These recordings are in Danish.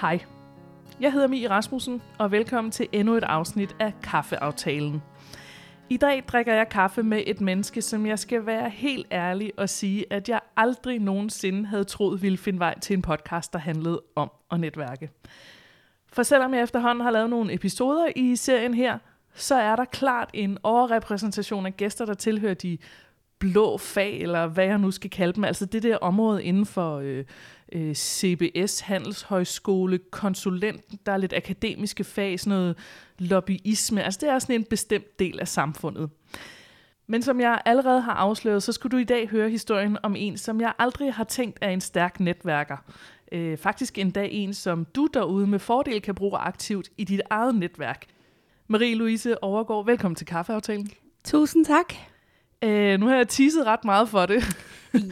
Hej, jeg hedder Mie Rasmussen, og velkommen til endnu et afsnit af Kaffeaftalen. I dag drikker jeg kaffe med et menneske, som jeg skal være helt ærlig og sige, at jeg aldrig nogensinde havde troet ville finde vej til en podcast, der handlede om at netværke. For selvom jeg efterhånden har lavet nogle episoder i serien her, så er der klart en overrepræsentation af gæster, der tilhører de blå fag, eller hvad jeg nu skal kalde dem. Altså det der område inden for øh, øh, CBS, Handelshøjskole, konsulent, der er lidt akademiske fag, sådan noget lobbyisme. Altså det er sådan en bestemt del af samfundet. Men som jeg allerede har afsløret, så skulle du i dag høre historien om en, som jeg aldrig har tænkt er en stærk netværker. Øh, faktisk endda en, som du derude med fordel kan bruge aktivt i dit eget netværk. Marie-Louise Overgaard, velkommen til Kaffeaftalen. Tusind tak. Øh, nu har jeg teaset ret meget for det.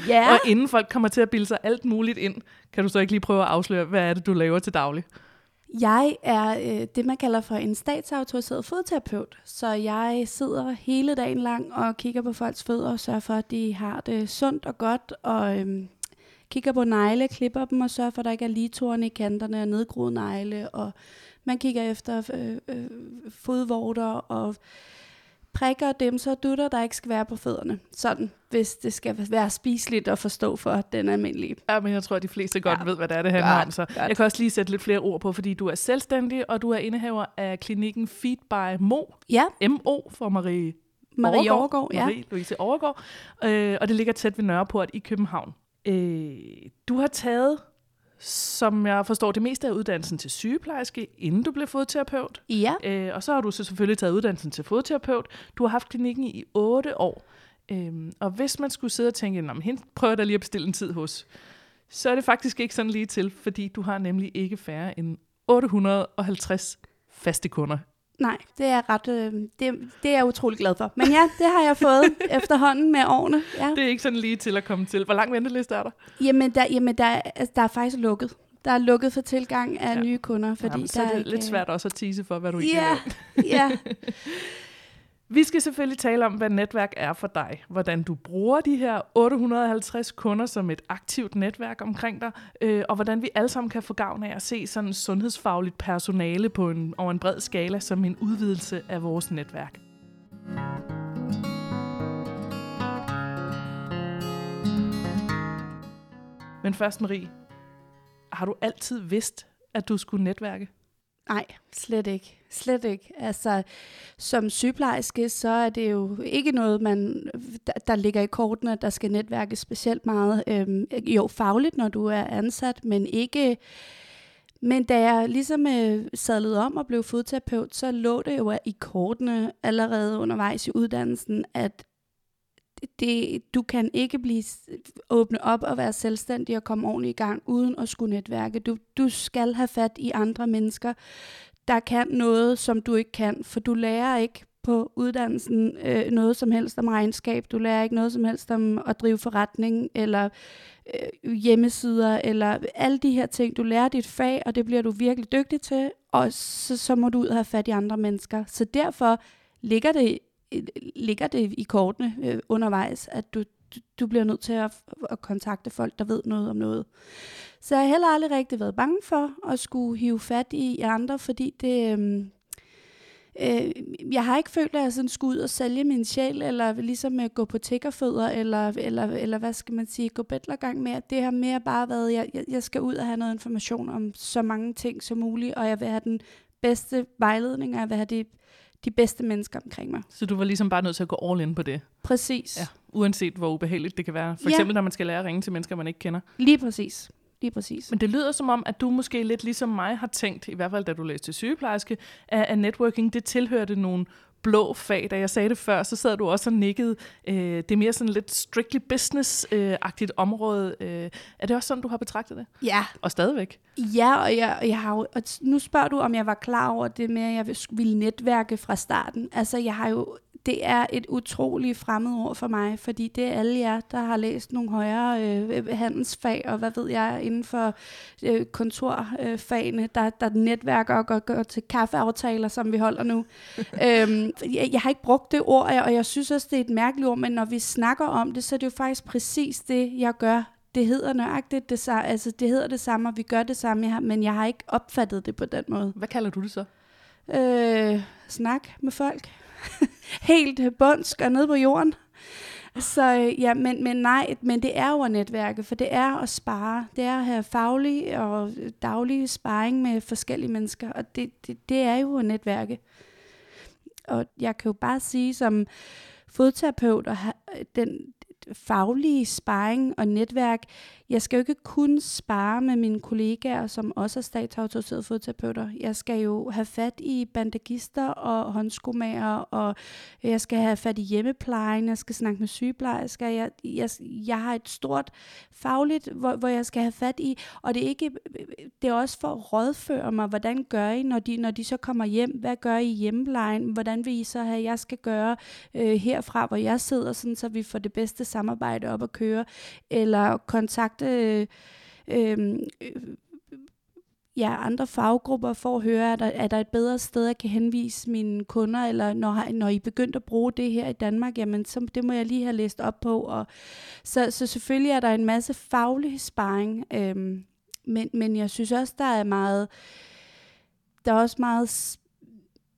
Ja. og inden folk kommer til at bilde sig alt muligt ind, kan du så ikke lige prøve at afsløre, hvad er det, du laver til daglig? Jeg er øh, det, man kalder for en statsautoriseret fodterapeut, så jeg sidder hele dagen lang og kigger på folks fødder og sørger for, at de har det sundt og godt, og øhm, kigger på negle, klipper dem og sørger for, at der ikke er ligetårne i kanterne og nedgroede negle, og man kigger efter øh, øh, fodvorter og prikker dem, så dutter, der ikke skal være på fødderne. Sådan, hvis det skal være spiseligt at forstå for den almindelige. Ja, men jeg tror, at de fleste godt ja, ved, hvad det er, det handler godt, om. Så godt. jeg kan også lige sætte lidt flere ord på, fordi du er selvstændig, og du er indehaver af klinikken Feed by Mo. Ja. M-O for Marie Marie Overgaard, ja. Marie Louise Overgaard. Øh, og det ligger tæt ved Nørreport i København. Øh, du har taget som jeg forstår det meste af uddannelsen til sygeplejerske, inden du blev fodterapeut. Ja. Øh, og så har du så selvfølgelig taget uddannelsen til fodterapeut. Du har haft klinikken i otte år. Øhm, og hvis man skulle sidde og tænke, Nå, hende prøver der lige at bestille en tid hos, så er det faktisk ikke sådan lige til, fordi du har nemlig ikke færre end 850 faste kunder Nej, det er ret, øh, det, det er jeg utrolig glad for. Men ja, det har jeg fået efterhånden med årene. Ja. Det er ikke sådan lige til at komme til. Hvor lang venteliste er der? Jamen, der, jamen der, altså, der er faktisk lukket. Der er lukket for tilgang af ja. nye kunder. Fordi Jamen, så der er det ikke, lidt svært også at tease for, hvad du ja, ikke Ja, Vi skal selvfølgelig tale om, hvad netværk er for dig. Hvordan du bruger de her 850 kunder som et aktivt netværk omkring dig, øh, og hvordan vi alle sammen kan få gavn af at se sådan sundhedsfagligt personale på en, over en bred skala som en udvidelse af vores netværk. Men først Marie, har du altid vidst, at du skulle netværke? Nej, slet ikke. Slet ikke. Altså, som sygeplejerske, så er det jo ikke noget, man, der, der ligger i kortene, at der skal netværke specielt meget. Øhm, jo, fagligt, når du er ansat, men ikke... Men da jeg ligesom øh, sadlede om og blev fodterapeut, så lå det jo i kortene allerede undervejs i uddannelsen, at det, du kan ikke blive åbne op og være selvstændig og komme ordentligt i gang uden at skulle netværke. Du, du skal have fat i andre mennesker, der kan noget, som du ikke kan, for du lærer ikke på uddannelsen øh, noget som helst om regnskab, du lærer ikke noget som helst om at drive forretning, eller øh, hjemmesider, eller alle de her ting. Du lærer dit fag, og det bliver du virkelig dygtig til, og så, så må du ud og have fat i andre mennesker. Så derfor ligger det ligger det i kortene øh, undervejs, at du, du bliver nødt til at, at kontakte folk, der ved noget om noget. Så jeg har heller aldrig rigtig været bange for at skulle hive fat i andre, fordi det... Øh, øh, jeg har ikke følt, at jeg sådan skulle ud og sælge min sjæl, eller ligesom at gå på tiggerfødder, eller, eller, eller hvad skal man sige, gå bedlergang med. Det har mere bare været, jeg, jeg skal ud og have noget information om så mange ting som muligt, og jeg vil have den bedste vejledning, og jeg vil have det de bedste mennesker omkring mig. Så du var ligesom bare nødt til at gå all in på det? Præcis. Ja, uanset hvor ubehageligt det kan være. For ja. eksempel, når man skal lære at ringe til mennesker, man ikke kender. Lige præcis. Lige præcis. Men det lyder som om, at du måske lidt ligesom mig har tænkt, i hvert fald da du læste sygeplejerske, at, at networking, det tilhørte nogle blå fag. Da jeg sagde det før, så sad du også og nikkede. Øh, det er mere sådan lidt strictly business-agtigt område. Øh, er det også sådan, du har betragtet det? Ja. Og stadigvæk? Ja, og jeg, jeg har jo, og nu spørger du, om jeg var klar over det med, at jeg ville netværke fra starten. Altså, jeg har jo det er et utroligt fremmed ord for mig, fordi det er alle jer, der har læst nogle højere øh, handelsfag, og hvad ved jeg, inden for øh, kontorfagene, der, der netværker og går, går til kaffeaftaler, som vi holder nu. øhm, jeg, jeg har ikke brugt det ord, og jeg synes også, det er et mærkeligt ord, men når vi snakker om det, så er det jo faktisk præcis det, jeg gør det hedder nøjagtigt det samme, altså det hedder det samme, og vi gør det samme, jeg har, men jeg har ikke opfattet det på den måde. Hvad kalder du det så? Øh, snak med folk. Helt bundsk og nede på jorden. Så øh, ja, men, men nej, men det er jo at netværke, for det er at spare. Det er at have faglig og daglig sparring med forskellige mennesker, og det, det, det er jo at netværke. Og jeg kan jo bare sige som fodterapeut, og den, faglige sparring og netværk. Jeg skal jo ikke kun spare med mine kollegaer, som også er statsautoriserede fodterapeuter. Jeg skal jo have fat i bandagister og håndskomager, og jeg skal have fat i hjemmeplejen, jeg skal snakke med sygeplejersker. Jeg, jeg, jeg har et stort fagligt, hvor, hvor jeg skal have fat i, og det er, ikke, det er også for at rådføre mig, hvordan gør I, når de, når de så kommer hjem? Hvad gør I i hjemmeplejen? Hvordan vil I så have, jeg skal gøre øh, herfra, hvor jeg sidder, sådan, så vi får det bedste samarbejde op at køre, eller kontakt kontakte øh, øh, ja, andre faggrupper for at høre, er der, er der et bedre sted, jeg kan henvise mine kunder, eller når, når I begyndt at bruge det her i Danmark, jamen så det må jeg lige have læst op på. Og, så, så selvfølgelig er der en masse faglig sparring, øh, men, men jeg synes også, der er meget, der er også meget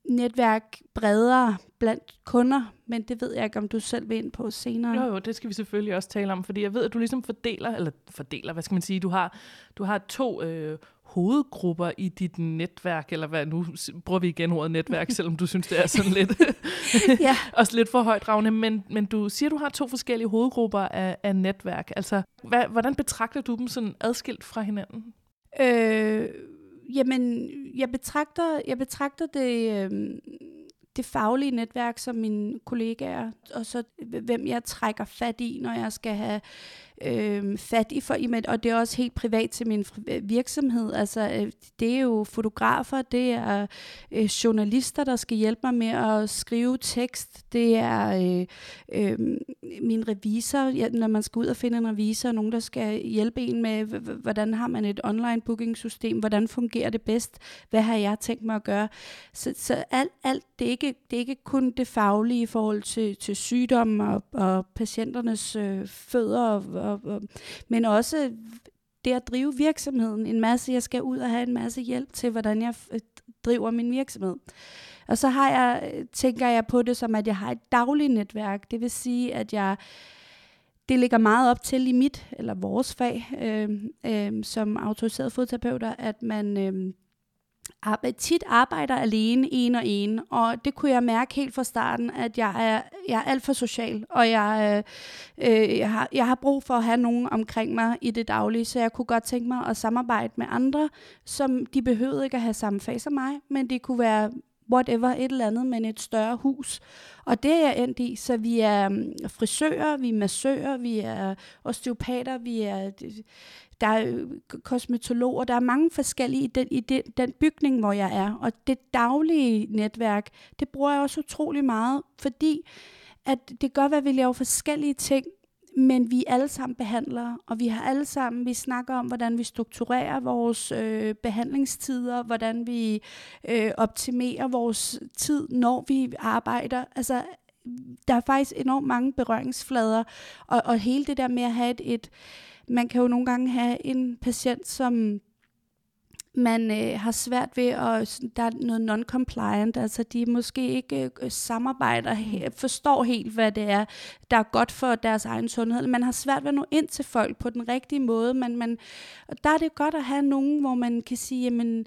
netværk bredere blandt kunder, men det ved jeg ikke, om du selv vil ind på senere. Jo, jo, det skal vi selvfølgelig også tale om, fordi jeg ved, at du ligesom fordeler, eller fordeler, hvad skal man sige, du har, du har to øh, hovedgrupper i dit netværk, eller hvad, nu bruger vi igen ordet netværk, selvom du synes, det er sådan lidt, ja. også lidt for højt ravne, men, men du siger, du har to forskellige hovedgrupper af, af netværk. Altså, hvad, hvordan betragter du dem sådan adskilt fra hinanden? Øh, jamen, jeg betragter, jeg betragter det... Øh, det faglige netværk som mine kollegaer, og så hvem jeg trækker fat i, når jeg skal have øh, fat i, for, og det er også helt privat til min øh, virksomhed. Altså, øh, det er jo fotografer, det er øh, journalister, der skal hjælpe mig med at skrive tekst, det er øh, øh, min revisor, ja, når man skal ud og finde en revisor, nogen, der skal hjælpe en med, hvordan har man et online booking system, hvordan fungerer det bedst, hvad har jeg tænkt mig at gøre. Så, så alt, alt det, er ikke, det er ikke kun det faglige i forhold til, til sygdom og, og patienternes øh, fødder og og, og, men også det at drive virksomheden. En masse, jeg skal ud og have en masse hjælp til, hvordan jeg øh, driver min virksomhed. Og så har jeg, øh, tænker jeg på det som, at jeg har et dagligt netværk. Det vil sige, at jeg det ligger meget op til i mit eller vores fag øh, øh, som autoriseret fodterapeuter, at man øh, tit arbejder alene, en og en, og det kunne jeg mærke helt fra starten, at jeg er, jeg er alt for social, og jeg, øh, øh, jeg, har, jeg har brug for at have nogen omkring mig i det daglige, så jeg kunne godt tænke mig at samarbejde med andre, som de behøvede ikke at have samme fag som mig, men det kunne være whatever, et eller andet, men et større hus. Og det er jeg endt i, så vi er mm, frisører, vi er massører, vi er osteopater, vi er der er kosmetologer, der er mange forskellige i den, i den, den bygning, hvor jeg er. Og det daglige netværk, det bruger jeg også utrolig meget, fordi at det gør, at vi laver forskellige ting, men vi er alle sammen behandlere, og vi har alle sammen, vi snakker om, hvordan vi strukturerer vores øh, behandlingstider, hvordan vi øh, optimerer vores tid, når vi arbejder. Altså, der er faktisk enormt mange berøringsflader, og, og hele det der med at have et, et man kan jo nogle gange have en patient, som man øh, har svært ved, at der er noget non-compliant, altså de måske ikke øh, samarbejder, he, forstår helt, hvad det er, der er godt for deres egen sundhed. Man har svært ved at nå ind til folk på den rigtige måde, men man, og der er det godt at have nogen, hvor man kan sige, jamen,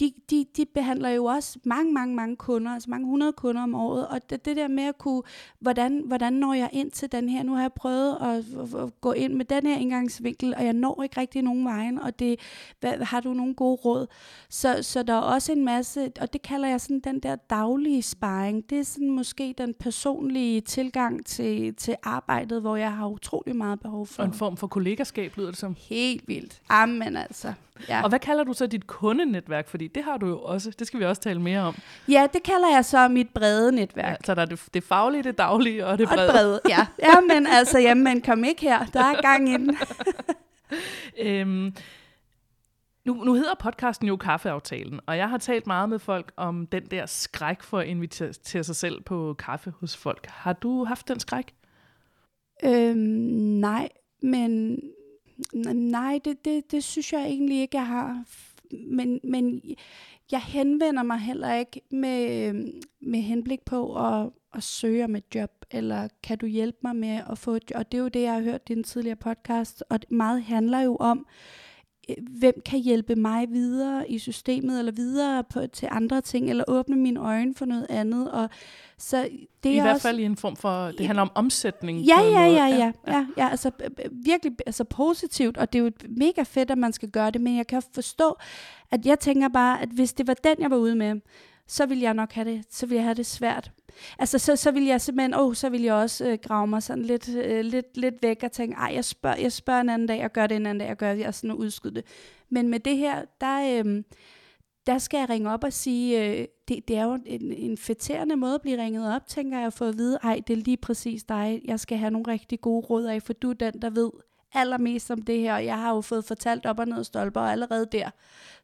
de, de, de behandler jo også mange, mange, mange kunder, altså mange hundrede kunder om året, og det, det der med at kunne, hvordan, hvordan når jeg ind til den her, nu har jeg prøvet at, at, at gå ind med den her indgangsvinkel, og jeg når ikke rigtig nogen vejen, og det, hvad, har du nogle gode råd? Så, så der er også en masse, og det kalder jeg sådan den der daglige sparring, det er sådan måske den personlige tilgang til, til arbejdet, hvor jeg har utrolig meget behov for. Og en form for kollegaskab, lyder det som. Helt vildt. Amen altså. Ja. Og hvad kalder du så dit kundenetværk? Fordi det har du jo også. Det skal vi også tale mere om. Ja, det kalder jeg så mit brede netværk. Ja, så der er det, det faglige, det daglige og det brede. Og brede, ja. Ja, men altså, jamen, kom ikke her. Der er gang i den. øhm, nu, nu hedder podcasten jo Kaffeaftalen, og jeg har talt meget med folk om den der skræk for at invitere sig selv på kaffe hos folk. Har du haft den skræk? Øhm, nej, men Nej, det, det, det synes jeg egentlig ikke, jeg har. Men, men jeg henvender mig heller ikke med, med henblik på at, at søge om et job, eller kan du hjælpe mig med at få et job? Og det er jo det, jeg har hørt i den tidligere podcast, og meget handler jo om, hvem kan hjælpe mig videre i systemet, eller videre på, til andre ting, eller åbne mine øjne for noget andet. Og så det I er hvert også, fald i en form for, det handler om omsætning. Ja, ja, måde. ja, ja, ja, ja, altså virkelig altså positivt, og det er jo mega fedt, at man skal gøre det, men jeg kan forstå, at jeg tænker bare, at hvis det var den, jeg var ude med, så vil jeg nok have det, så vil jeg have det svært. Altså, så, så vil jeg simpelthen, åh, oh, så vil jeg også øh, grave mig sådan lidt, øh, lidt, lidt væk og tænke, ej, jeg spørger, jeg spørger en anden dag, og gør det en anden dag, og gør det, og sådan udskyde det. Men med det her, der, øh, der skal jeg ringe op og sige, øh, det, det er jo en, en fætterende måde at blive ringet op, tænker jeg, for at vide, ej, det er lige præcis dig, jeg skal have nogle rigtig gode råd af, for du er den, der ved allermest om det her, og jeg har jo fået fortalt op og ned stolper, og allerede der,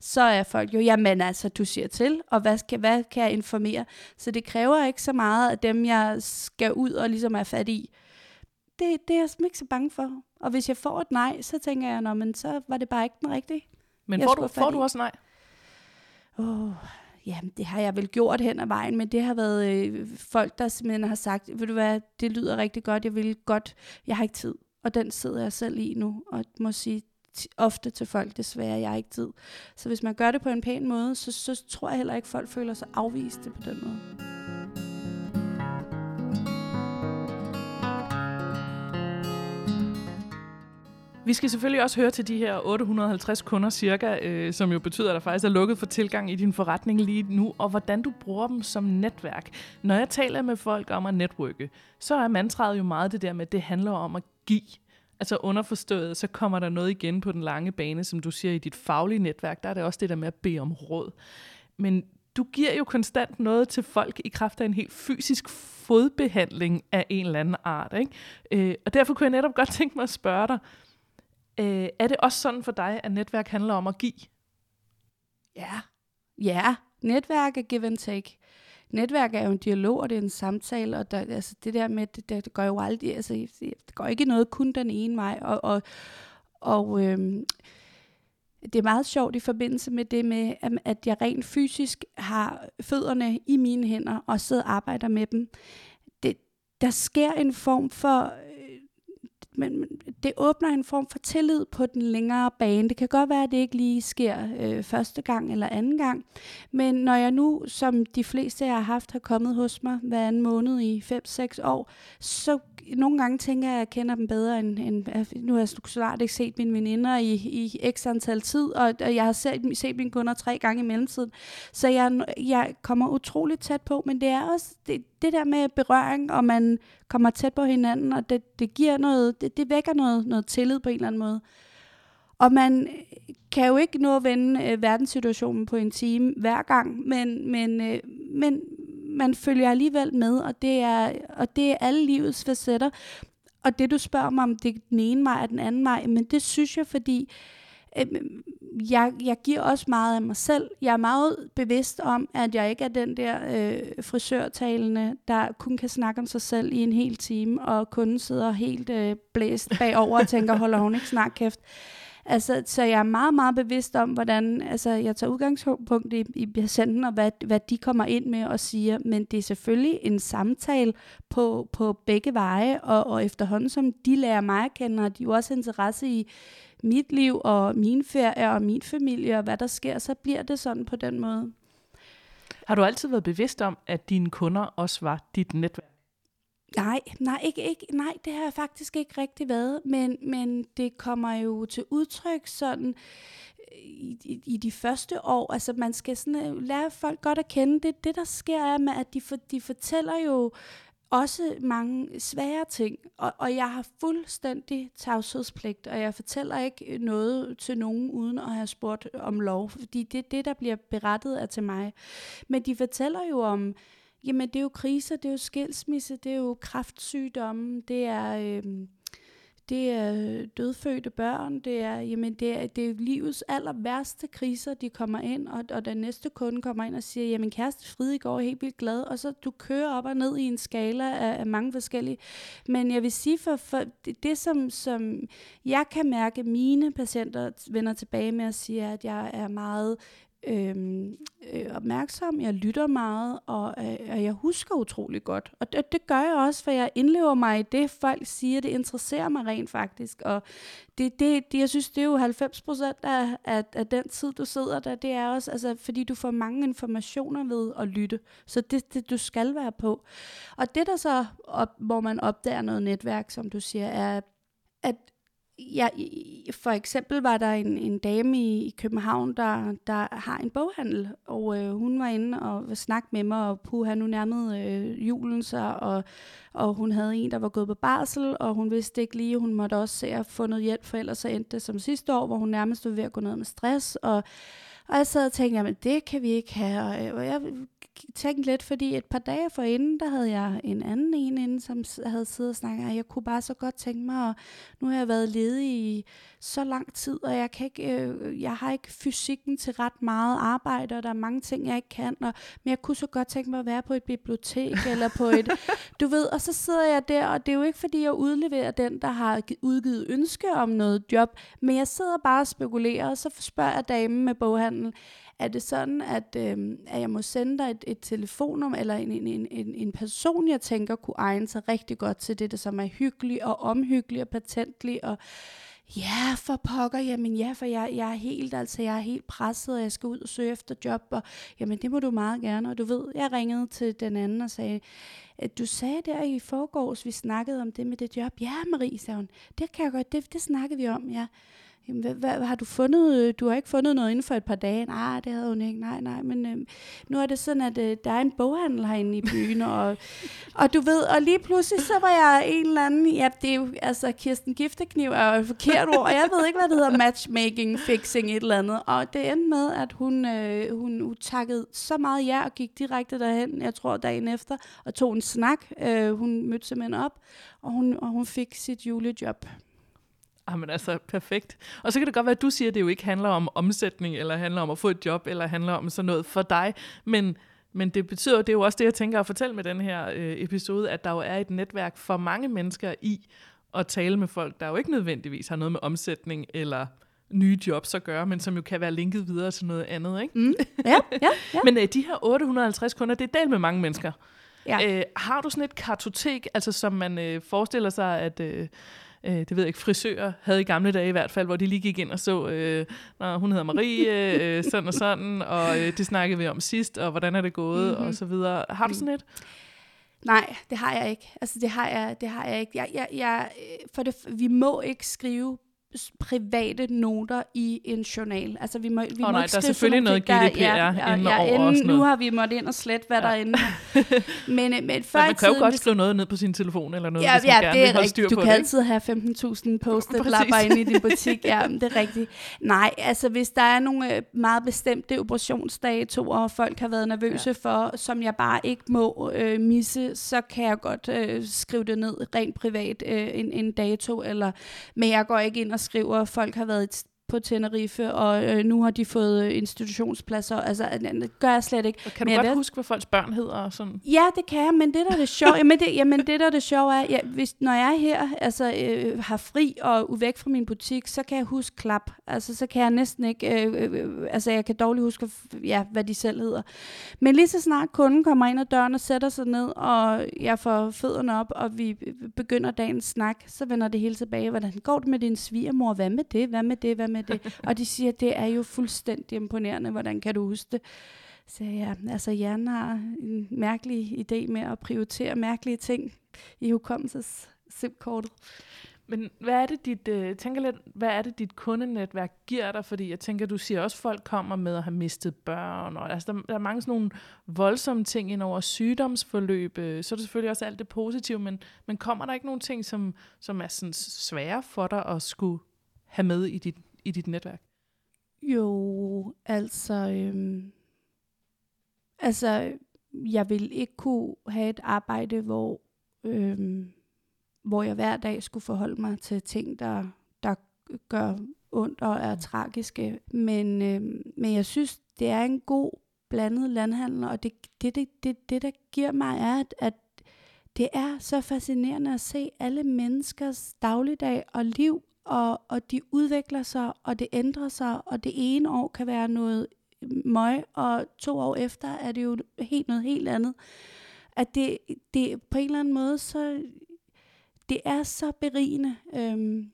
så er folk jo, jamen altså, du siger til, og hvad, skal, hvad kan jeg informere? Så det kræver ikke så meget af dem, jeg skal ud og ligesom er fat i. Det, det er jeg ikke så bange for. Og hvis jeg får et nej, så tænker jeg, nå, men så var det bare ikke den rigtige. Men får, du, får du også nej? Åh, ja, det har jeg vel gjort hen ad vejen, men det har været øh, folk, der simpelthen har sagt, ved du hvad, det lyder rigtig godt, jeg vil godt, jeg har ikke tid. Og den sidder jeg selv i nu, og må sige ofte til folk, desværre, jeg har ikke tid. Så hvis man gør det på en pæn måde, så, så tror jeg heller ikke, folk føler sig afviste på den måde. Vi skal selvfølgelig også høre til de her 850 kunder cirka, øh, som jo betyder, at der faktisk er lukket for tilgang i din forretning lige nu, og hvordan du bruger dem som netværk. Når jeg taler med folk om at netværke, så er mantraet jo meget det der med, at det handler om at give. Altså underforstået, så kommer der noget igen på den lange bane, som du siger i dit faglige netværk. Der er det også det der med at bede om råd. Men du giver jo konstant noget til folk i kraft af en helt fysisk fodbehandling af en eller anden art. Ikke? Øh, og derfor kunne jeg netop godt tænke mig at spørge dig, øh, er det også sådan for dig, at netværk handler om at give? Ja. Ja, netværk er give and take. Netværk er jo en dialog, og det er en samtale, og der, altså det der med, det, det, går jo aldrig, altså det går ikke noget kun den ene vej, og, og, og øhm, det er meget sjovt i forbindelse med det med, at- jeg rent fysisk har fødderne i mine hænder, og sidder og arbejder med dem. Det, der sker en form for men det åbner en form for tillid på den længere bane. Det kan godt være, at det ikke lige sker øh, første gang eller anden gang, men når jeg nu, som de fleste jeg har haft, har kommet hos mig hver anden måned i 5-6 år, så nogle gange tænker jeg, at jeg kender dem bedre end, end nu har jeg snart ikke set mine veninder i, i x antal tid, og, og jeg har set, set mine kunder tre gange i mellemtiden. Så jeg, jeg kommer utroligt tæt på, men det er også det, det der med berøring, og man kommer tæt på hinanden, og det, det giver noget, det, det vækker noget, noget tillid på en eller anden måde. Og man kan jo ikke nå at vende øh, verdenssituationen på en time hver gang, men, men, øh, men man følger alligevel med, og det er, og det er alle livets facetter. Og det du spørger mig om, det er den ene vej og den anden vej, men det synes jeg, fordi øh, jeg, jeg giver også meget af mig selv. Jeg er meget bevidst om, at jeg ikke er den der øh, frisørtalende, der kun kan snakke om sig selv i en hel time, og kunden sidder helt øh, blæst bagover og tænker, holder hun ikke snak kæft. Altså, så jeg er meget, meget bevidst om, hvordan altså, jeg tager udgangspunkt i, i patienten, og hvad, hvad de kommer ind med og siger. Men det er selvfølgelig en samtale på, på begge veje, og, og efterhånden som de lærer mig at kende, og de jo også interesse i mit liv og min ferie og min familie, og hvad der sker, så bliver det sådan på den måde. Har du altid været bevidst om, at dine kunder også var dit netværk? Nej, nej, ikke, ikke, nej, det har jeg faktisk ikke rigtig været, men, men det kommer jo til udtryk sådan øh, i, i, i de første år. Altså man skal sådan øh, lære folk godt at kende. Det, det der sker er, med, at de, for, de fortæller jo også mange svære ting, og, og jeg har fuldstændig tavshedspligt, og jeg fortæller ikke øh, noget til nogen, uden at have spurgt om lov, fordi det, det der bliver berettet er til mig. Men de fortæller jo om, Jamen, det er jo kriser, det er jo skilsmisse, det er jo kraftsygdomme, det er, øh, det er dødfødte børn, det er, jamen det er, det er livets aller værste kriser, de kommer ind, og, og den næste kunde kommer ind og siger, jamen kæreste Fride går helt vildt glad, og så du kører op og ned i en skala af, af mange forskellige. Men jeg vil sige, for, for det, det som, som jeg kan mærke, mine patienter vender tilbage med at sige, at jeg er meget øhm, øh, opmærksom, jeg lytter meget, og, øh, og jeg husker utrolig godt. Og det, det gør jeg også, for jeg indlever mig i det, folk siger, det interesserer mig rent faktisk. Og det, det, det jeg synes, det er jo 90 procent af, af, af den tid, du sidder der, det er også, altså, fordi du får mange informationer ved at lytte. Så det, det du skal være på. Og det der så, op, hvor man opdager noget netværk, som du siger, er, at Ja, for eksempel var der en, en dame i, i København, der, der har en boghandel, og øh, hun var inde og snakke med mig, og puha, nu nærmede øh, julen sig, og, og hun havde en, der var gået på barsel, og hun vidste ikke lige, hun måtte også se at få noget hjælp, for ellers så endte det som sidste år, hvor hun nærmest var ved at gå ned med stress, og og jeg sad og tænkte, jamen det kan vi ikke have. Og øh, jeg tænkte lidt, fordi et par dage forinden, der havde jeg en anden en inde, som havde siddet og snakket, og jeg kunne bare så godt tænke mig, og nu har jeg været ledig i så lang tid, og jeg, kan ikke, øh, jeg har ikke fysikken til ret meget arbejde, og der er mange ting, jeg ikke kan, og, men jeg kunne så godt tænke mig at være på et bibliotek, eller på et, du ved, og så sidder jeg der, og det er jo ikke, fordi jeg udleverer den, der har udgivet ønske om noget job, men jeg sidder bare og spekulerer, og så spørger jeg damen med boghandel, er det sådan, at, øh, at jeg må sende dig et, et telefonnummer, eller en, en, en, en person, jeg tænker kunne egne sig rigtig godt til det, der som er hyggelig og omhyggelig og patentlig, og ja, for pokker, jamen ja, for jeg, jeg er helt, altså jeg er helt presset, og jeg skal ud og søge efter job, og jamen det må du meget gerne, og du ved, jeg ringede til den anden og sagde, du sagde der i forgårs, vi snakkede om det med det job, ja Marie, sagde hun, det kan jeg godt, det, det snakkede vi om, ja, Jamen, hvad, hvad, har du fundet? Du har ikke fundet noget inden for et par dage? Nej, det havde hun ikke. Nej, nej. Men øh, nu er det sådan, at øh, der er en boghandel herinde i byen, og, og du ved, og lige pludselig så var jeg en eller anden, ja, det er jo, altså Kirsten Giftekniv er jo et forkert ord, og jeg ved ikke, hvad det hedder, matchmaking, fixing, et eller andet. Og det endte med, at hun, øh, hun, hun takkede så meget ja, og gik direkte derhen, jeg tror dagen efter, og tog en snak. Øh, hun mødte simpelthen op, og hun, og hun fik sit julejob. Jamen altså, perfekt. Og så kan det godt være, at du siger, at det jo ikke handler om omsætning, eller handler om at få et job, eller handler om sådan noget for dig. Men, men det betyder, det er jo også det, jeg tænker at fortælle med den her øh, episode, at der jo er et netværk for mange mennesker i at tale med folk, der jo ikke nødvendigvis har noget med omsætning eller nye jobs at gøre, men som jo kan være linket videre til noget andet, ikke? Mm. Ja, ja, ja. men øh, de her 850 kunder, det er del med mange mennesker. Ja. Øh, har du sådan et kartotek, altså som man øh, forestiller sig, at... Øh, øh, det ved jeg ikke, frisører havde i gamle dage i hvert fald, hvor de lige gik ind og så, øh, når hun hedder Marie, øh, sådan og sådan, og øh, det snakkede vi om sidst, og hvordan er det gået, mm-hmm. og så videre. Har du sådan et? Nej, det har jeg ikke. Altså det har jeg, det har jeg ikke. Jeg, jeg, jeg, for det, vi må ikke skrive private noter i en journal. Altså vi må, vi oh, må nej, ikke der er selvfølgelig noget GDPR der, ja, ja, ja, ja, over inden. Nu har vi måttet ind og slet, hvad ja. der er inde. Men, øh, men før men man kan jo godt skrive noget ned på sin telefon eller noget, ja, hvis man ja, gerne det vil holde styr Du kan det. altid have 15.000 post-it-lapper inde i din butik. Ja, det er rigtigt. Nej, altså hvis der er nogle øh, meget bestemte operationsdatoer, og folk har været nervøse ja. for, som jeg bare ikke må øh, misse, så kan jeg godt øh, skrive det ned rent privat øh, en, en dato. Eller, men jeg går ikke ind og skriver, at folk har været på Tenerife, og øh, nu har de fået øh, institutionspladser. Altså, det gør jeg slet ikke. Og kan du men godt ved, huske, hvad folks børn hedder? Og sådan? Ja, det kan jeg, men det der er det sjove, jamen det, jamen det der er det sjove er, ja, hvis, når jeg er her, altså øh, har fri og væk fra min butik, så kan jeg huske klap. Altså, så kan jeg næsten ikke, øh, øh, altså jeg kan dårligt huske, ja, hvad de selv hedder. Men lige så snart kunden kommer ind ad døren og sætter sig ned, og jeg får fødderne op, og vi begynder dagens snak, så vender det hele tilbage. Hvordan går det med din svigermor? Hvad med det? Hvad med det? Hvad med det? og de siger, det er jo fuldstændig imponerende. Hvordan kan du huske det? Så ja, altså Jan har en mærkelig idé med at prioritere mærkelige ting i hukommelses simkortet. Men hvad er det dit, øh, tænker lidt, hvad er det dit kundenetværk giver dig? Fordi jeg tænker, du siger også, at folk kommer med at have mistet børn. Og, altså, der, der er mange sådan nogle voldsomme ting ind over sygdomsforløb. Øh, så er det selvfølgelig også alt det positive, men, men kommer der ikke nogle ting, som, som er sådan svære for dig at skulle have med i dit, i dit netværk? Jo, altså... Øhm, altså, jeg vil ikke kunne have et arbejde, hvor... Øhm, hvor jeg hver dag skulle forholde mig til ting, der, der gør ondt og er tragiske. Men, øh, men jeg synes, det er en god blandet landhandel, og det, det, det, det, det der giver mig, er, at, at det er så fascinerende at se alle menneskers dagligdag og liv, og, og de udvikler sig, og det ændrer sig, og det ene år kan være noget møg, og to år efter er det jo helt noget helt andet. At det, det på en eller anden måde, så det er så berigende. Øhm,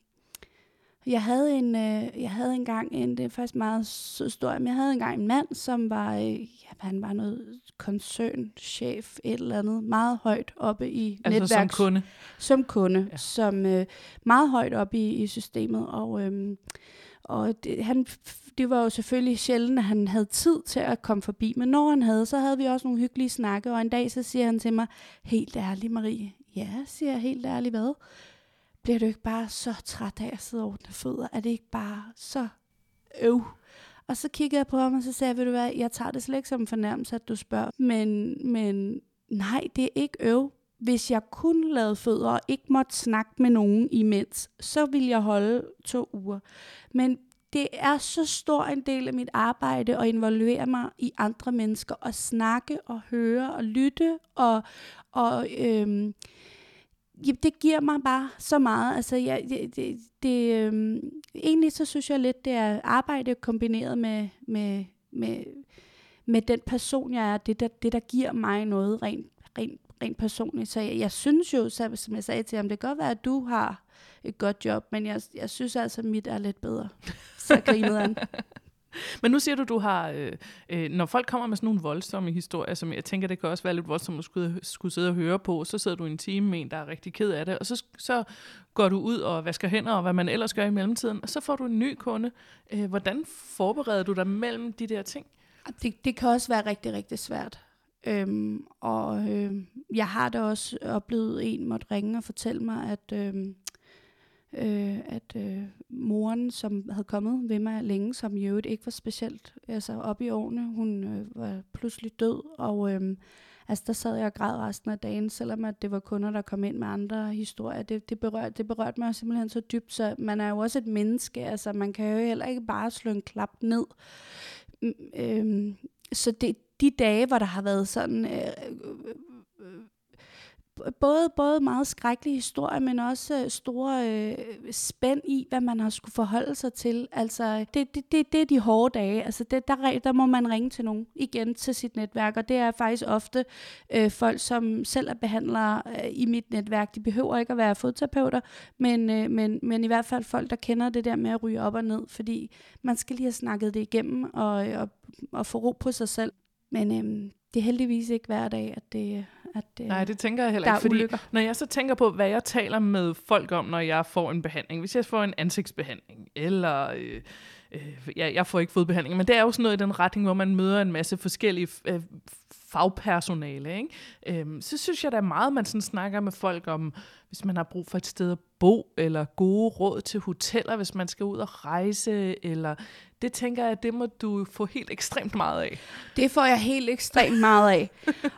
jeg havde en, øh, jeg havde engang en, det er faktisk meget sød historie, men jeg havde engang en mand, som var, øh, ja, han var noget koncernchef, et eller andet, meget højt oppe i altså netværks... som kunde? Som kunde, ja. som øh, meget højt oppe i, i systemet, og, øh, og det, han, det var jo selvfølgelig sjældent, at han havde tid til at komme forbi, men når han havde, så havde vi også nogle hyggelige snakke, og en dag så siger han til mig, helt ærligt Marie, ja, siger jeg helt ærligt, hvad? Bliver du ikke bare så træt af at sidde og ordne fødder? Er det ikke bare så øv? Og så kiggede jeg på ham, og så sagde jeg, ved du hvad, jeg tager det slet ikke som en fornærmelse, at du spørger. Men, men nej, det er ikke øv. Hvis jeg kun lavede fødder og ikke måtte snakke med nogen imens, så ville jeg holde to uger. Men det er så stor en del af mit arbejde at involvere mig i andre mennesker og snakke og høre og lytte og, og øhm, Jamen, det giver mig bare så meget. Altså, jeg, det, det, det, øhm, egentlig så synes jeg lidt, det er arbejde kombineret med, med, med, med den person, jeg er. Det der, det, der giver mig noget rent, rent, rent personligt. Så jeg, jeg synes jo, så, som jeg sagde til ham, det kan godt være, at du har et godt job, men jeg, jeg synes altså, at mit er lidt bedre. Så grinede han. Men nu siger du, du har, øh, øh, når folk kommer med sådan nogle voldsomme historier, som jeg tænker, det kan også være lidt voldsomt at skulle, skulle sidde og høre på, så sidder du en time med en, der er rigtig ked af det, og så, så går du ud og vasker hænder, og hvad man ellers gør i mellemtiden, og så får du en ny kunde. Øh, hvordan forbereder du dig mellem de der ting? Det, det kan også være rigtig, rigtig svært. Øhm, og øh, jeg har da også oplevet, en måtte ringe og fortælle mig, at... Øh, øh, at øh, moren, som havde kommet ved mig længe, som i øvrigt ikke var specielt altså op i årene, hun øh, var pludselig død, og øh, altså der sad jeg og græd resten af dagen, selvom at det var kunder, der kom ind med andre historier. Det, det, berørte, det berørte mig simpelthen så dybt, så man er jo også et menneske, altså man kan jo heller ikke bare slå en klap ned. Øh, så det, de dage, hvor der har været sådan... Øh, øh, øh både, både meget skrækkelige historier, men også øh, store øh, spænd i, hvad man har skulle forholde sig til. Altså, det, det, det, det er de hårde dage. Altså, det, der, der må man ringe til nogen igen til sit netværk, og det er faktisk ofte øh, folk, som selv er behandlere øh, i mit netværk. De behøver ikke at være fodterapeuter, men, øh, men, men i hvert fald folk, der kender det der med at ryge op og ned, fordi man skal lige have snakket det igennem og, øh, og, og få ro på sig selv. Men øh, det er heldigvis ikke hver dag, at det, at øh, Nej, det tænker jeg heller ikke, fordi ulykker. når jeg så tænker på, hvad jeg taler med folk om, når jeg får en behandling, hvis jeg får en ansigtsbehandling, eller øh, øh, ja, jeg får ikke fodbehandling, men det er jo sådan noget i den retning, hvor man møder en masse forskellige øh, fagpersonale, ikke? Øhm, så synes jeg, der er meget, man sådan snakker med folk om, hvis man har brug for et sted at bo, eller gode råd til hoteller, hvis man skal ud og rejse, eller det tænker jeg, det må du få helt ekstremt meget af. Det får jeg helt ekstremt meget af.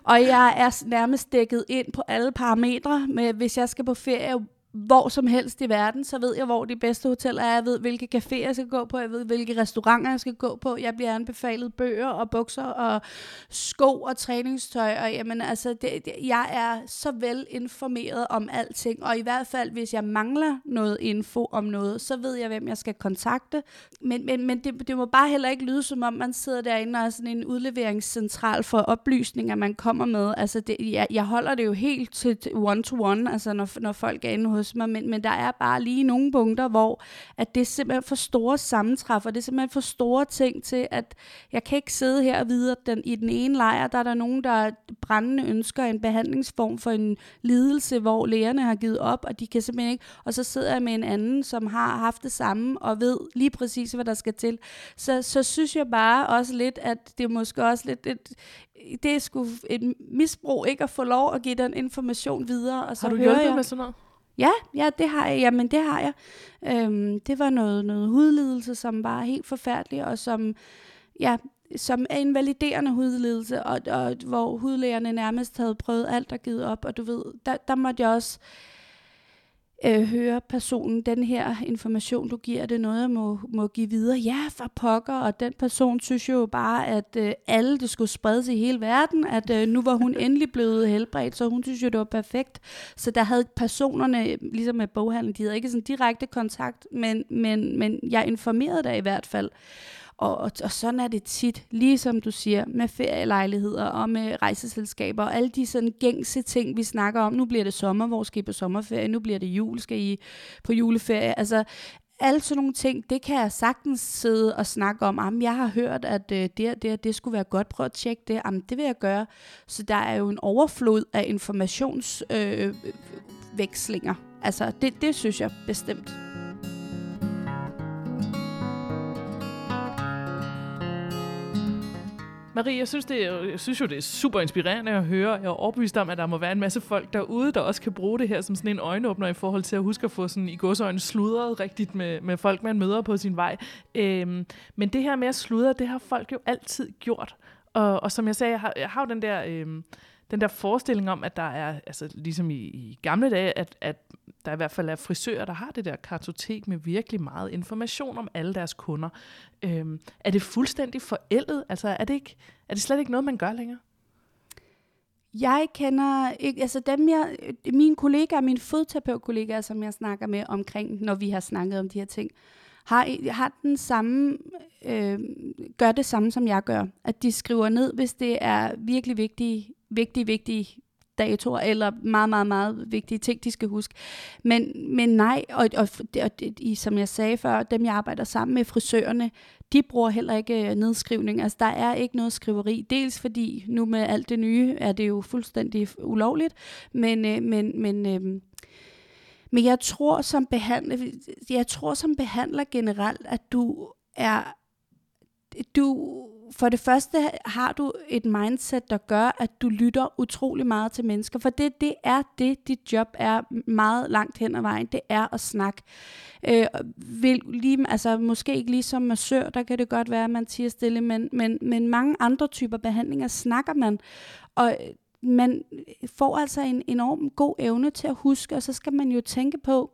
og jeg er nærmest dækket ind på alle parametre, med hvis jeg skal på ferie hvor som helst i verden, så ved jeg, hvor de bedste hoteller er. Jeg ved, hvilke caféer jeg skal gå på. Jeg ved, hvilke restauranter jeg skal gå på. Jeg bliver anbefalet bøger og bukser og sko og træningstøj. Og jamen, altså, det, det, jeg er så vel informeret om alting. Og i hvert fald, hvis jeg mangler noget info om noget, så ved jeg, hvem jeg skal kontakte. Men, men, men det, det må bare heller ikke lyde, som om man sidder derinde og er sådan en udleveringscentral for oplysninger, man kommer med. Altså, det, jeg, jeg holder det jo helt til one-to-one, altså når, når folk er inde hos hos mig, men, men der er bare lige nogle punkter, hvor at det er simpelthen for store sammentræffer, det er simpelthen for store ting til, at jeg kan ikke sidde her og vide, at den, i den ene lejr, der er der nogen, der brændende ønsker en behandlingsform for en lidelse, hvor lægerne har givet op, og de kan simpelthen ikke, og så sidder jeg med en anden, som har haft det samme, og ved lige præcis, hvad der skal til. Så, så synes jeg bare også lidt, at det er måske også lidt et, det er sgu et misbrug ikke at få lov at give den information videre. Og så har du hjulpet med sådan noget? Ja, ja, det har jeg. Jamen, det har jeg. Øhm, det var noget, noget hudlidelse, som var helt forfærdelig, og som, ja, som er en validerende hudlidelse, og, og hvor hudlægerne nærmest havde prøvet alt og givet op, og du ved, der, der måtte jeg også øh, hører personen, den her information, du giver, det noget, jeg må, må give videre. Ja, for pokker, og den person synes jo bare, at øh, alle det skulle spredes i hele verden, at øh, nu var hun endelig blevet helbredt, så hun synes jo, det var perfekt. Så der havde personerne, ligesom med boghandlen, de havde ikke sådan direkte kontakt, men, men, men jeg informerede dig i hvert fald. Og, og, og sådan er det tit, ligesom du siger, med ferielejligheder og med rejseselskaber og alle de sådan gængse ting, vi snakker om. Nu bliver det sommer, hvor skal I på sommerferie? Nu bliver det jul, skal I på juleferie? Altså, alle sådan nogle ting, det kan jeg sagtens sidde og snakke om. Jamen, jeg har hørt, at øh, det, det, det skulle være godt. Prøv at tjekke det. Jamen, det vil jeg gøre. Så der er jo en overflod af informationsvekslinger. Øh, øh altså, det, det synes jeg bestemt. Marie, jeg synes, det er, jeg synes jo, det er super inspirerende at høre. Jeg er overbevist om, at der må være en masse folk derude, der også kan bruge det her som sådan en øjenåbner i forhold til at huske at få sådan i godsøjne sludret rigtigt med, med folk, man møder på sin vej. Øhm, men det her med at sludre, det har folk jo altid gjort. Og, og som jeg sagde, jeg har, jeg har jo den der... Øhm, den der forestilling om, at der er, altså ligesom i, i gamle dage, at, at der i hvert fald er frisører, der har det der kartotek med virkelig meget information om alle deres kunder. Øhm, er det fuldstændig forældet? Altså er det, ikke, er det slet ikke noget, man gør længere? Jeg kender ikke, altså dem jeg, mine kollegaer, mine fodterapeutkollegaer, som jeg snakker med omkring, når vi har snakket om de her ting, har, har den samme, øh, gør det samme, som jeg gør. At de skriver ned, hvis det er virkelig vigtige, vigtige, vigtige datoer, eller meget, meget, meget vigtige ting, de skal huske. Men, men nej, og, og, og, og som jeg sagde før, dem jeg arbejder sammen med, frisørerne, de bruger heller ikke øh, nedskrivning. Altså, der er ikke noget skriveri. Dels fordi nu med alt det nye, er det jo fuldstændig ulovligt, men, øh, men, men øh, men jeg tror som behandler, jeg tror som behandler generelt, at du er du for det første har du et mindset, der gør, at du lytter utrolig meget til mennesker, for det, det er det, dit job er meget langt hen ad vejen, det er at snakke. Øh, vil lige, altså måske ikke lige som massør, der kan det godt være, at man siger stille, men, men, men mange andre typer behandlinger snakker man, og øh, man får altså en enorm god evne til at huske, og så skal man jo tænke på,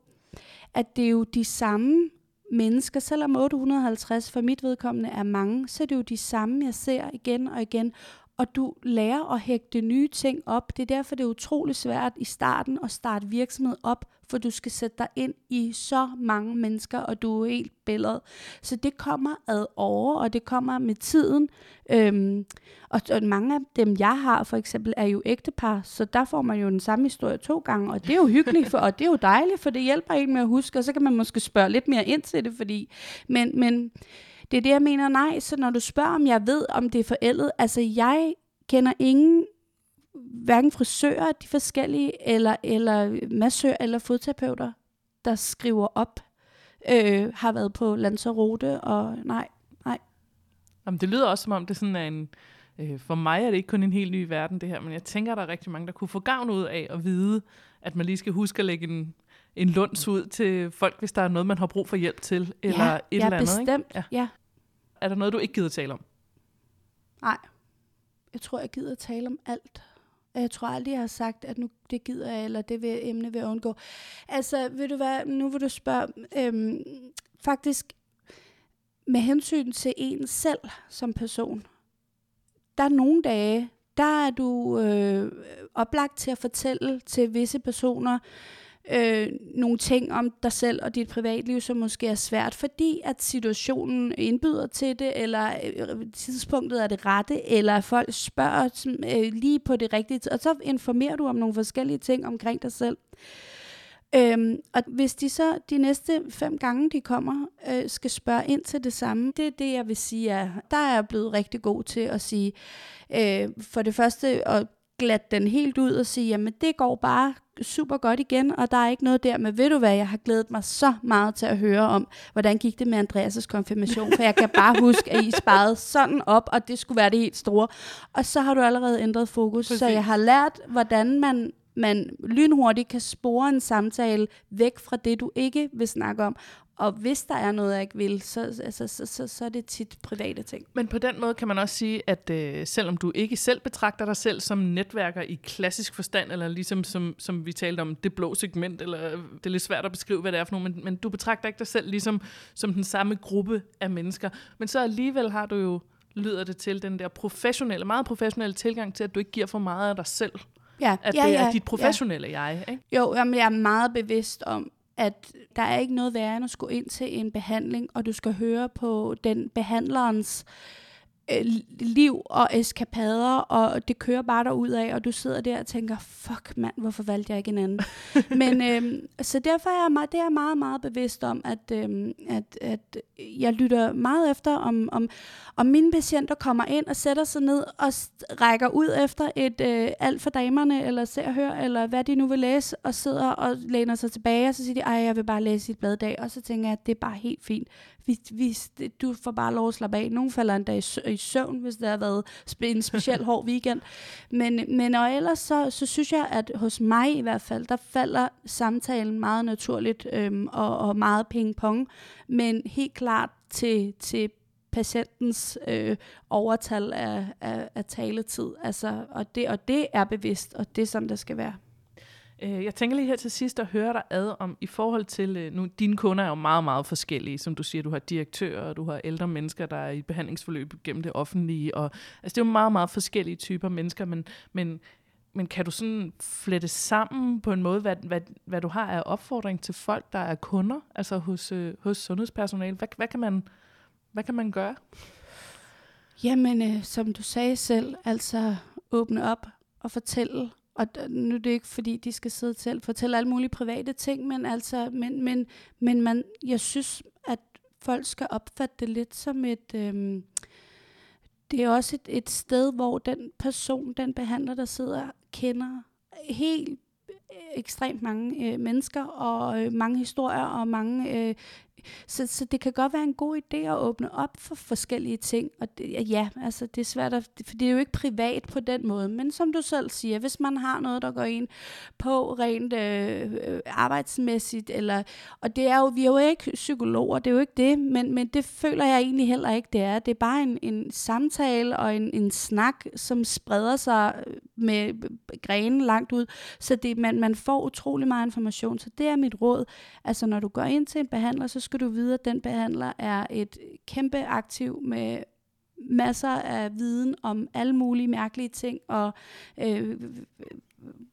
at det er jo de samme mennesker, selvom 850 for mit vedkommende er mange, så er det jo de samme, jeg ser igen og igen, og du lærer at hægte nye ting op. Det er derfor, det er utrolig svært i starten at starte virksomhed op, for du skal sætte dig ind i så mange mennesker, og du er helt billedet. Så det kommer ad over, og det kommer med tiden. Øhm, og, og mange af dem, jeg har for eksempel, er jo ægtepar, så der får man jo den samme historie to gange, og det er jo hyggeligt, for, og det er jo dejligt, for det hjælper en med at huske, og så kan man måske spørge lidt mere ind til det, fordi, men, men det er det, jeg mener, nej, så når du spørger, om jeg ved, om det er forældet, altså jeg kender ingen hverken frisører, de forskellige, eller, eller massør eller fodterapeuter, der skriver op, øh, har været på Lanzarote, og nej, nej. Jamen, det lyder også som om, det sådan er en, øh, for mig er det ikke kun en helt ny verden det her, men jeg tænker, der er rigtig mange, der kunne få gavn ud af at vide, at man lige skal huske at lægge en, en lunds ud til folk, hvis der er noget, man har brug for hjælp til, eller ja, et ja, eller andet. Bestemt, ikke? ja. ja. Er der noget, du ikke gider tale om? Nej. Jeg tror, jeg gider tale om alt. Jeg tror aldrig, jeg har sagt, at nu det gider jeg, eller det vil, emne vil jeg undgå. Altså, vil du hvad, nu vil du spørge, øhm, faktisk med hensyn til en selv som person, der er nogle dage, der er du øh, oplagt til at fortælle til visse personer, øh, nogle ting om dig selv og dit privatliv, som måske er svært, fordi at situationen indbyder til det, eller øh, tidspunktet er det rette, eller folk spørger øh, lige på det rigtige, og så informerer du om nogle forskellige ting omkring dig selv. Øhm, og hvis de så de næste fem gange, de kommer, øh, skal spørge ind til det samme, det er det, jeg vil sige, at der er jeg blevet rigtig god til at sige, øh, for det første at glatte den helt ud og sige, jamen det går bare super godt igen, og der er ikke noget der, men ved du hvad, jeg har glædet mig så meget til at høre om, hvordan gik det med Andreas' konfirmation, for jeg kan bare huske, at I sparede sådan op, og det skulle være det helt store. Og så har du allerede ændret fokus, Præcis. så jeg har lært, hvordan man man lynhurtigt kan spore en samtale væk fra det, du ikke vil snakke om. Og hvis der er noget, jeg ikke vil, så, altså, så, så, så er det tit private ting. Men på den måde kan man også sige, at øh, selvom du ikke selv betragter dig selv som netværker i klassisk forstand, eller ligesom som, som vi talte om, det blå segment, eller det er lidt svært at beskrive, hvad det er for noget, men, men du betragter ikke dig selv ligesom som den samme gruppe af mennesker. Men så alligevel har du jo, lyder det til, den der professionelle, meget professionelle tilgang til, at du ikke giver for meget af dig selv. Ja, At ja, det ja, er dit professionelle ja. jeg, ikke? Jo, jamen, jeg er meget bevidst om, at der er ikke noget værre end at skulle ind til en behandling, og du skal høre på den behandlerens øh, liv og eskapader, og det kører bare derud af, og du sidder der og tænker, fuck mand, hvorfor valgte jeg ikke en anden? Men øh, så derfor er jeg, meget, det er jeg meget, meget bevidst om, at, øh, at, at jeg lytter meget efter, om, om, om mine patienter kommer ind og sætter sig ned og rækker ud efter et øh, alt for damerne, eller ser og hør, eller hvad de nu vil læse, og sidder og læner sig tilbage, og så siger de, ej, jeg vil bare læse et blad i dag, og så tænker jeg, at det er bare helt fint. Vi, vi, du får bare lov at slappe af. Nogle falder endda i, i søvn, hvis det har været en speciel hård weekend. Men, men og ellers så, så synes jeg, at hos mig i hvert fald, der falder samtalen meget naturligt øhm, og, og meget ping-pong, men helt klart til, til patientens øh, overtal af, af, af taletid. Altså, og, det, og det er bevidst, og det er sådan, det skal være. Øh, jeg tænker lige her til sidst at høre dig ad om, i forhold til, øh, nu dine kunder er jo meget, meget forskellige, som du siger, du har direktører, og du har ældre mennesker, der er i behandlingsforløb gennem det offentlige, og altså det er jo meget, meget forskellige typer mennesker, men, men, men kan du sådan flette sammen på en måde, hvad, hvad, hvad du har af opfordring til folk, der er kunder, altså hos, øh, hos sundhedspersonale? Hvad, hvad, kan man, hvad kan man gøre? Jamen, øh, som du sagde selv, altså åbne op og fortælle og nu er det ikke fordi, de skal sidde til at fortælle alle mulige private ting, men altså, men, men, men man, jeg synes, at folk skal opfatte det lidt som et, øhm, det er også et, et sted, hvor den person, den behandler, der sidder, kender helt ekstremt mange øh, mennesker og øh, mange historier og mange øh, så, så det kan godt være en god idé at åbne op for forskellige ting. Og det, ja, altså det er svært, at, for det er jo ikke privat på den måde. Men som du selv siger, hvis man har noget, der går ind på rent øh, øh, arbejdsmæssigt, eller, og det er jo, vi er jo ikke psykologer, det er jo ikke det, men, men det føler jeg egentlig heller ikke, det er. Det er bare en, en samtale og en, en snak, som spreder sig øh, med øh, grenen langt ud, så det, man, man får utrolig meget information. Så det er mit råd. Altså når du går ind til en behandler, så skal du vide, at den behandler er et kæmpe aktiv med masser af viden om alle mulige mærkelige ting, og øh,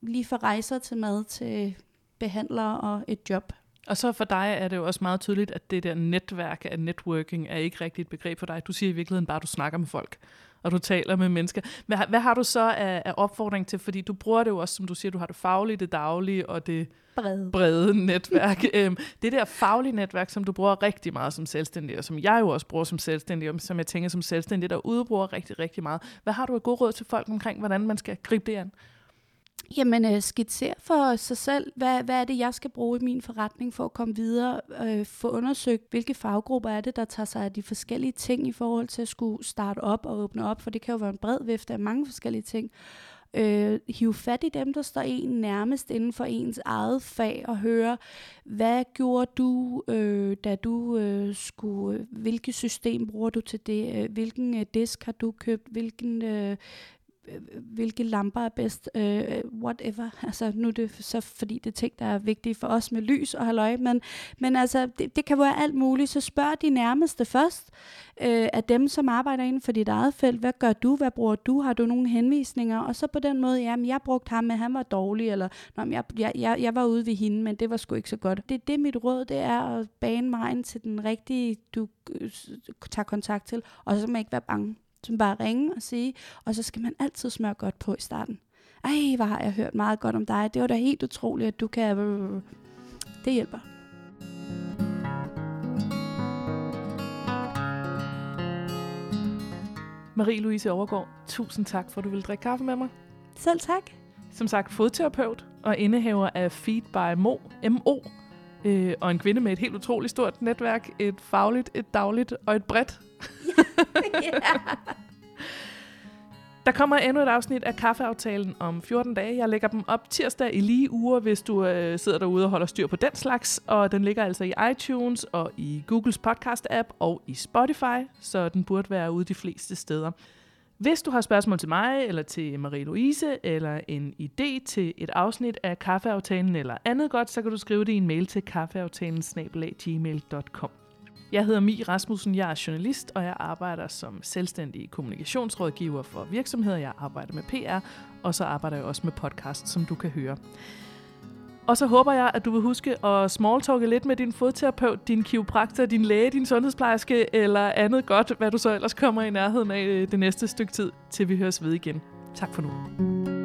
lige fra rejser til mad til behandlere og et job. Og så for dig er det jo også meget tydeligt, at det der netværk af networking er ikke rigtigt et begreb for dig. Du siger i virkeligheden bare, at du snakker med folk og du taler med mennesker. Hvad, hvad har du så af, af opfordring til? Fordi du bruger det jo også, som du siger, du har det faglige, det daglige og det brede, brede netværk. øhm, det der faglige netværk, som du bruger rigtig meget som selvstændig, og som jeg jo også bruger som selvstændig, og som jeg tænker som selvstændig, der udbruger rigtig, rigtig meget. Hvad har du af gode råd til folk omkring, hvordan man skal gribe det an? Jamen, øh, skitser for sig selv, hvad, hvad er det, jeg skal bruge i min forretning for at komme videre, øh, få undersøgt, hvilke faggrupper er det, der tager sig af de forskellige ting i forhold til at skulle starte op og åbne op, for det kan jo være en bred vifte af mange forskellige ting. Øh, hive fat i dem, der står en nærmest inden for ens eget fag, og høre, hvad gjorde du, øh, da du øh, skulle, øh, hvilket system bruger du til det, øh, hvilken øh, disk har du købt, hvilken øh, hvilke lamper er bedst, øh, whatever. Altså nu er det så fordi det er ting, der er vigtige for os med lys og halløj, men, men altså det, det kan være alt muligt, så spørg de nærmeste først øh, af dem, som arbejder inden for dit eget felt. Hvad gør du? Hvad bruger du? Har du nogle henvisninger? Og så på den måde, jamen jeg brugte ham, men han var dårlig, eller Nå, jeg, jeg, jeg, jeg var ude ved hende, men det var sgu ikke så godt. Det, det mit råd, det er at bane vejen til den rigtige, du øh, tager kontakt til, og så må man ikke være bange som bare ringe og sige, og så skal man altid smøre godt på i starten. Ej, hvor har jeg hørt meget godt om dig. Det var da helt utroligt, at du kan... Det hjælper. Marie-Louise Overgaard, tusind tak for, at du vil drikke kaffe med mig. Selv tak. Som sagt, fodterapeut og indehaver af Feed by Mo, MO, øh, og en kvinde med et helt utroligt stort netværk, et fagligt, et dagligt og et bredt. Yeah. Der kommer endnu et afsnit af Kaffeaftalen om 14 dage. Jeg lægger dem op tirsdag i lige uger, hvis du øh, sidder derude og holder styr på den slags. Og den ligger altså i iTunes og i Googles podcast-app og i Spotify, så den burde være ude de fleste steder. Hvis du har spørgsmål til mig, eller til Marie-Louise, eller en idé til et afsnit af Kaffeaftalen eller andet godt, så kan du skrive det i en mail til kaffeaftalen jeg hedder Mi Rasmussen, jeg er journalist, og jeg arbejder som selvstændig kommunikationsrådgiver for virksomheder. Jeg arbejder med PR, og så arbejder jeg også med podcast, som du kan høre. Og så håber jeg, at du vil huske at smalltalke lidt med din fodterapeut, din kiropraktor, din læge, din sundhedsplejerske eller andet godt, hvad du så ellers kommer i nærheden af øh, det næste stykke tid, til vi høres ved igen. Tak for nu.